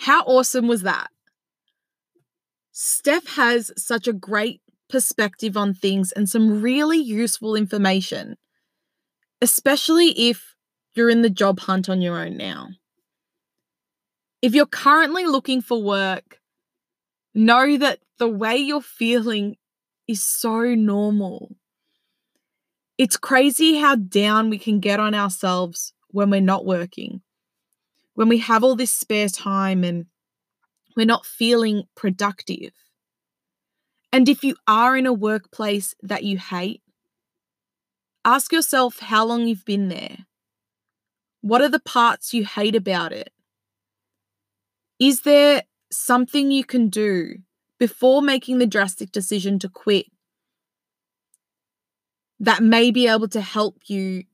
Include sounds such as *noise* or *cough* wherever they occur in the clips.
How awesome was that? Steph has such a great perspective on things and some really useful information, especially if you're in the job hunt on your own now. If you're currently looking for work, know that the way you're feeling is so normal. It's crazy how down we can get on ourselves when we're not working, when we have all this spare time and we're not feeling productive. And if you are in a workplace that you hate, ask yourself how long you've been there. What are the parts you hate about it? Is there something you can do before making the drastic decision to quit that may be able to help you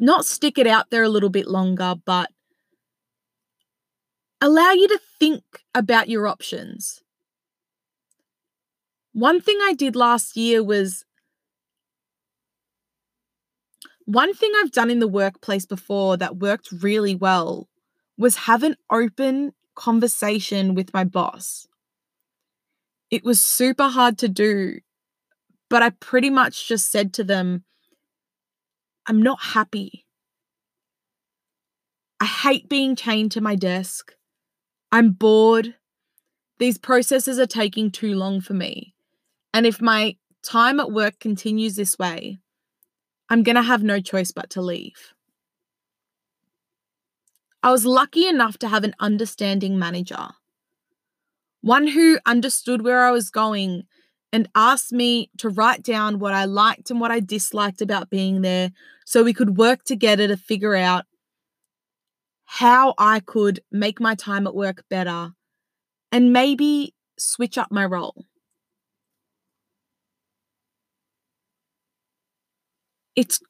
not stick it out there a little bit longer, but allow you to think about your options. One thing I did last year was one thing I've done in the workplace before that worked really well was have an open conversation with my boss. It was super hard to do, but I pretty much just said to them, I'm not happy. I hate being chained to my desk. I'm bored. These processes are taking too long for me. And if my time at work continues this way, I'm going to have no choice but to leave. I was lucky enough to have an understanding manager, one who understood where I was going and asked me to write down what I liked and what I disliked about being there so we could work together to figure out how I could make my time at work better and maybe switch up my role. It's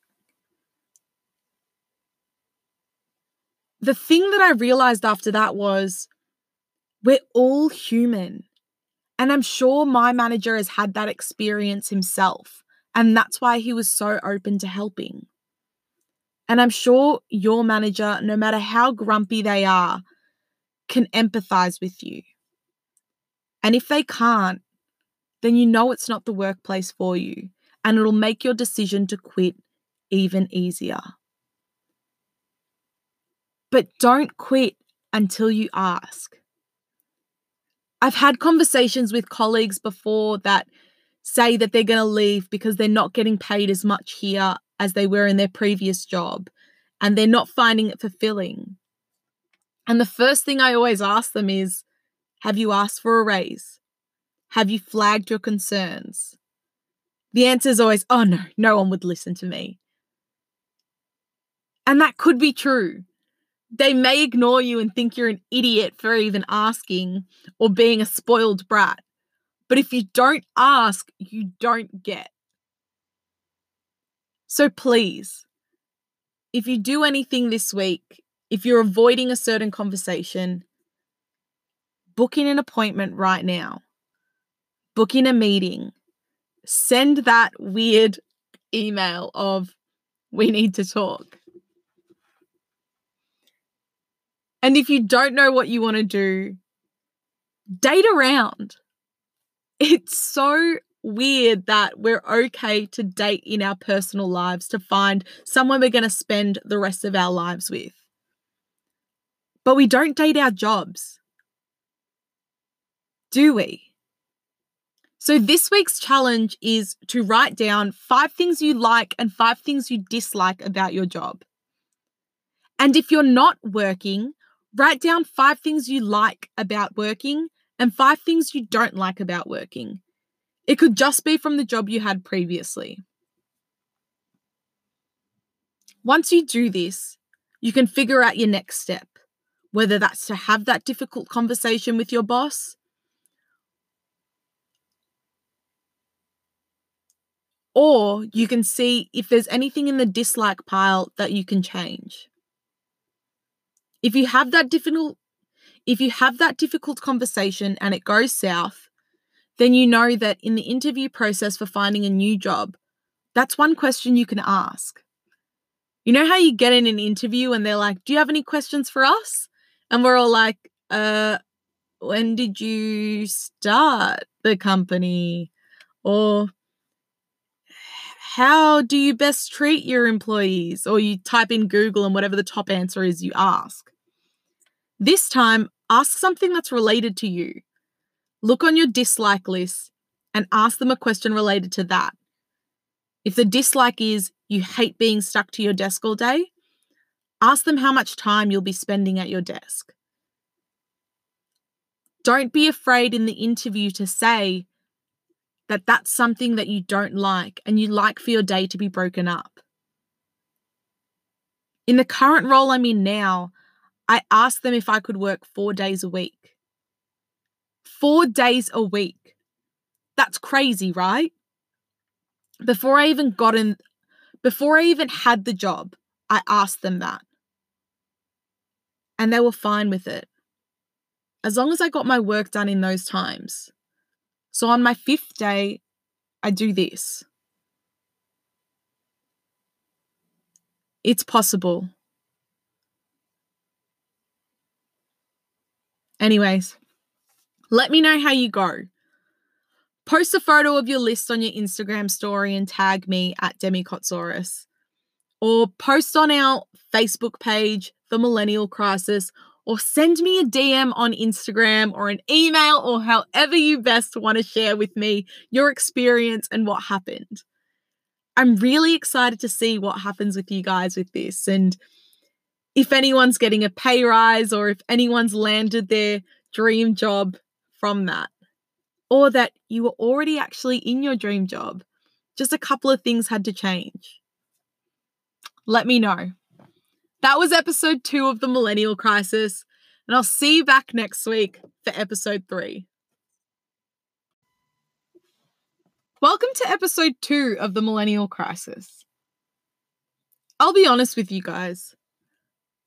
the thing that I realized after that was we're all human. And I'm sure my manager has had that experience himself. And that's why he was so open to helping. And I'm sure your manager, no matter how grumpy they are, can empathize with you. And if they can't, then you know it's not the workplace for you, and it'll make your decision to quit even easier. But don't quit until you ask. I've had conversations with colleagues before that say that they're going to leave because they're not getting paid as much here as they were in their previous job and they're not finding it fulfilling. And the first thing I always ask them is Have you asked for a raise? Have you flagged your concerns? The answer is always, Oh no, no one would listen to me. And that could be true they may ignore you and think you're an idiot for even asking or being a spoiled brat. But if you don't ask, you don't get. So please, if you do anything this week, if you're avoiding a certain conversation, book in an appointment right now. Book in a meeting. Send that weird email of, we need to talk. And if you don't know what you want to do, date around. It's so weird that we're okay to date in our personal lives to find someone we're going to spend the rest of our lives with. But we don't date our jobs. Do we? So, this week's challenge is to write down five things you like and five things you dislike about your job. And if you're not working, Write down five things you like about working and five things you don't like about working. It could just be from the job you had previously. Once you do this, you can figure out your next step, whether that's to have that difficult conversation with your boss or you can see if there's anything in the dislike pile that you can change. If you have that difficult if you have that difficult conversation and it goes south, then you know that in the interview process for finding a new job, that's one question you can ask. You know how you get in an interview and they're like, Do you have any questions for us? And we're all like, uh, when did you start the company? Or how do you best treat your employees? Or you type in Google and whatever the top answer is, you ask. This time, ask something that's related to you. Look on your dislike list and ask them a question related to that. If the dislike is you hate being stuck to your desk all day, ask them how much time you'll be spending at your desk. Don't be afraid in the interview to say that that's something that you don't like and you like for your day to be broken up. In the current role I'm in now, I asked them if I could work four days a week. Four days a week. That's crazy, right? Before I even got in, before I even had the job, I asked them that. And they were fine with it. As long as I got my work done in those times. So on my fifth day, I do this. It's possible. Anyways, let me know how you go. Post a photo of your list on your Instagram story and tag me at Demikotsaurus. Or post on our Facebook page, The Millennial Crisis, or send me a DM on Instagram or an email or however you best want to share with me your experience and what happened. I'm really excited to see what happens with you guys with this and if anyone's getting a pay rise or if anyone's landed their dream job from that or that you were already actually in your dream job. Just a couple of things had to change. Let me know. That was episode two of the Millennial Crisis, and I'll see you back next week for episode three. Welcome to episode two of the Millennial Crisis. I'll be honest with you guys.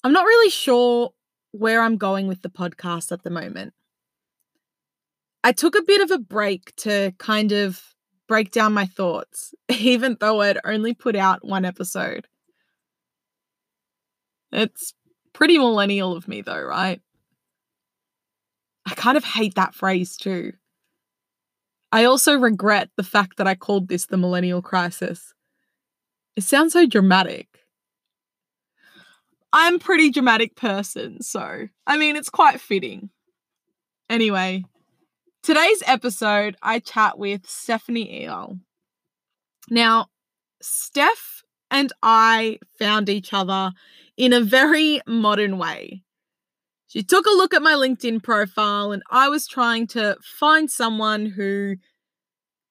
I'm not really sure where I'm going with the podcast at the moment. I took a bit of a break to kind of break down my thoughts, *laughs* even though I'd only put out one episode. It's pretty millennial of me, though, right? I kind of hate that phrase too. I also regret the fact that I called this the millennial crisis. It sounds so dramatic. I'm a pretty dramatic person, so I mean, it's quite fitting. Anyway, Today's episode, I chat with Stephanie Eel. Now, Steph and I found each other in a very modern way. She took a look at my LinkedIn profile, and I was trying to find someone who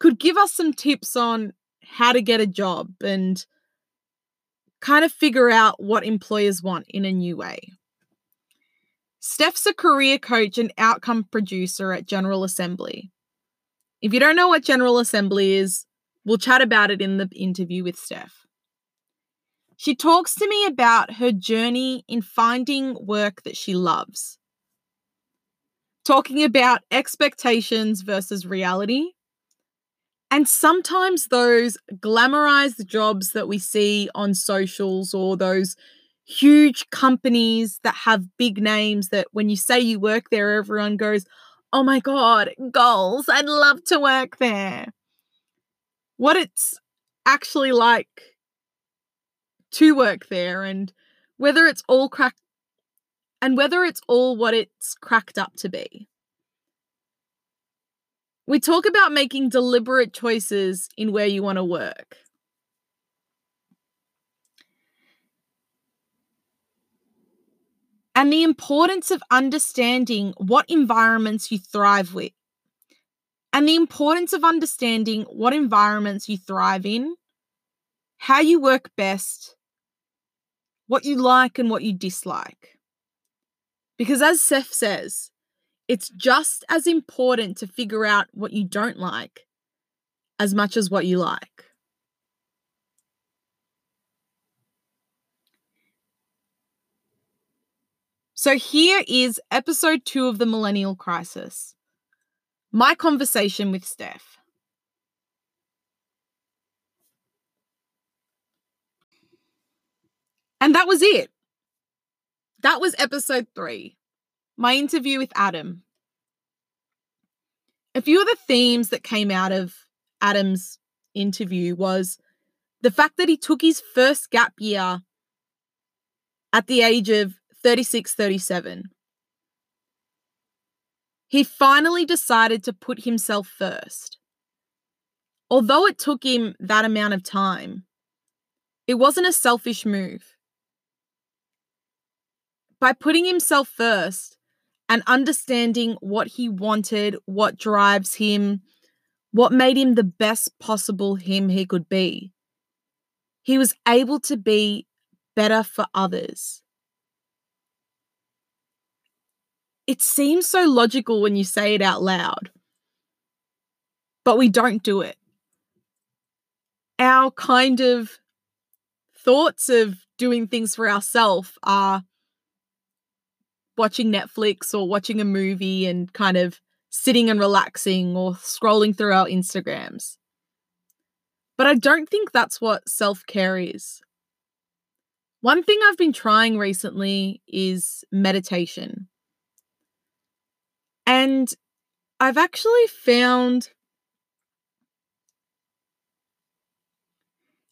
could give us some tips on how to get a job and kind of figure out what employers want in a new way. Steph's a career coach and outcome producer at General Assembly. If you don't know what General Assembly is, we'll chat about it in the interview with Steph. She talks to me about her journey in finding work that she loves, talking about expectations versus reality, and sometimes those glamorized jobs that we see on socials or those huge companies that have big names that when you say you work there, everyone goes, Oh my God, goals. I'd love to work there. What it's actually like to work there and whether it's all cracked and whether it's all what it's cracked up to be. We talk about making deliberate choices in where you want to work. And the importance of understanding what environments you thrive with, and the importance of understanding what environments you thrive in, how you work best, what you like and what you dislike. Because as Steph says, it's just as important to figure out what you don't like as much as what you like. So here is episode two of the Millennial Crisis my conversation with Steph. And that was it. That was episode three. my interview with Adam. A few of the themes that came out of Adam's interview was the fact that he took his first gap year at the age of 36, 37. He finally decided to put himself first. Although it took him that amount of time, it wasn't a selfish move. By putting himself first and understanding what he wanted, what drives him, what made him the best possible him he could be, he was able to be better for others. It seems so logical when you say it out loud, but we don't do it. Our kind of thoughts of doing things for ourselves are watching Netflix or watching a movie and kind of sitting and relaxing or scrolling through our Instagrams. But I don't think that's what self care is. One thing I've been trying recently is meditation. And I've actually found,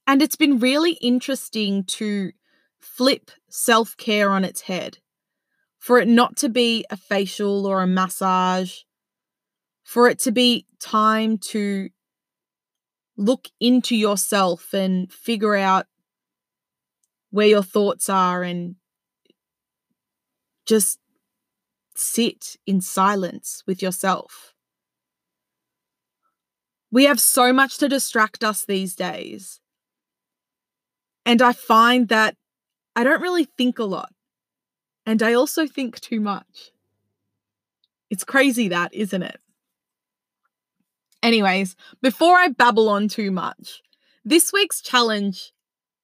and it's been really interesting to flip self care on its head, for it not to be a facial or a massage, for it to be time to look into yourself and figure out where your thoughts are and just sit in silence with yourself. We have so much to distract us these days. And I find that I don't really think a lot. And I also think too much. It's crazy, that, isn't it? Anyways, before I babble on too much, this week's challenge,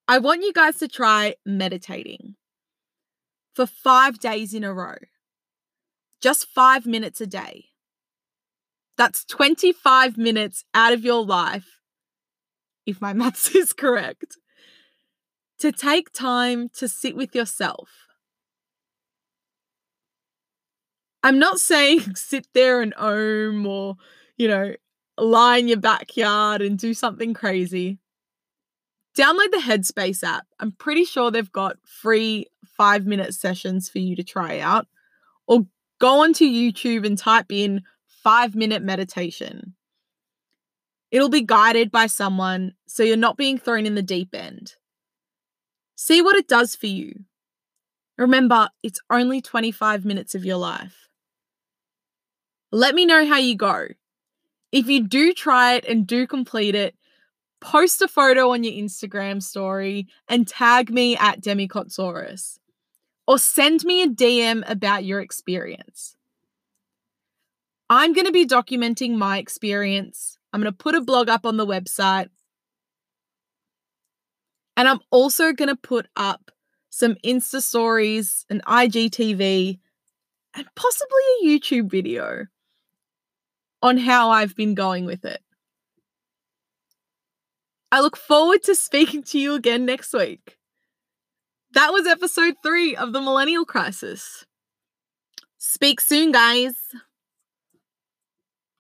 I want you guys to try meditating for five days in a row, just five minutes a day. That's 25 minutes out of your life, if my *laughs* maths is correct, to take time to sit with yourself. I'm not *laughs* saying sit there and ohm or, you know, lie in your backyard and do something crazy, download the Headspace app. I'm pretty sure they've got free five minute sessions for you to try out. Or go onto YouTube and type in five minute meditation. It'll be guided by someone, so you're not being thrown in the deep end. See what it does for you. Remember, it's only 25 minutes of your life. Let me know how you go. If you do try it and do complete it, post a photo on your Instagram story and tag me at Demicotsaurus. Or send me a DM about your experience. I'm going to be documenting my experience. I'm going to put a blog up on the website. And I'm also going to put up some Insta stories, an IGTV, and possibly a YouTube video on how I've been going with it. I look forward to speaking to you again next week. That was episode three of the Millennial Crisis. Speak soon, guys.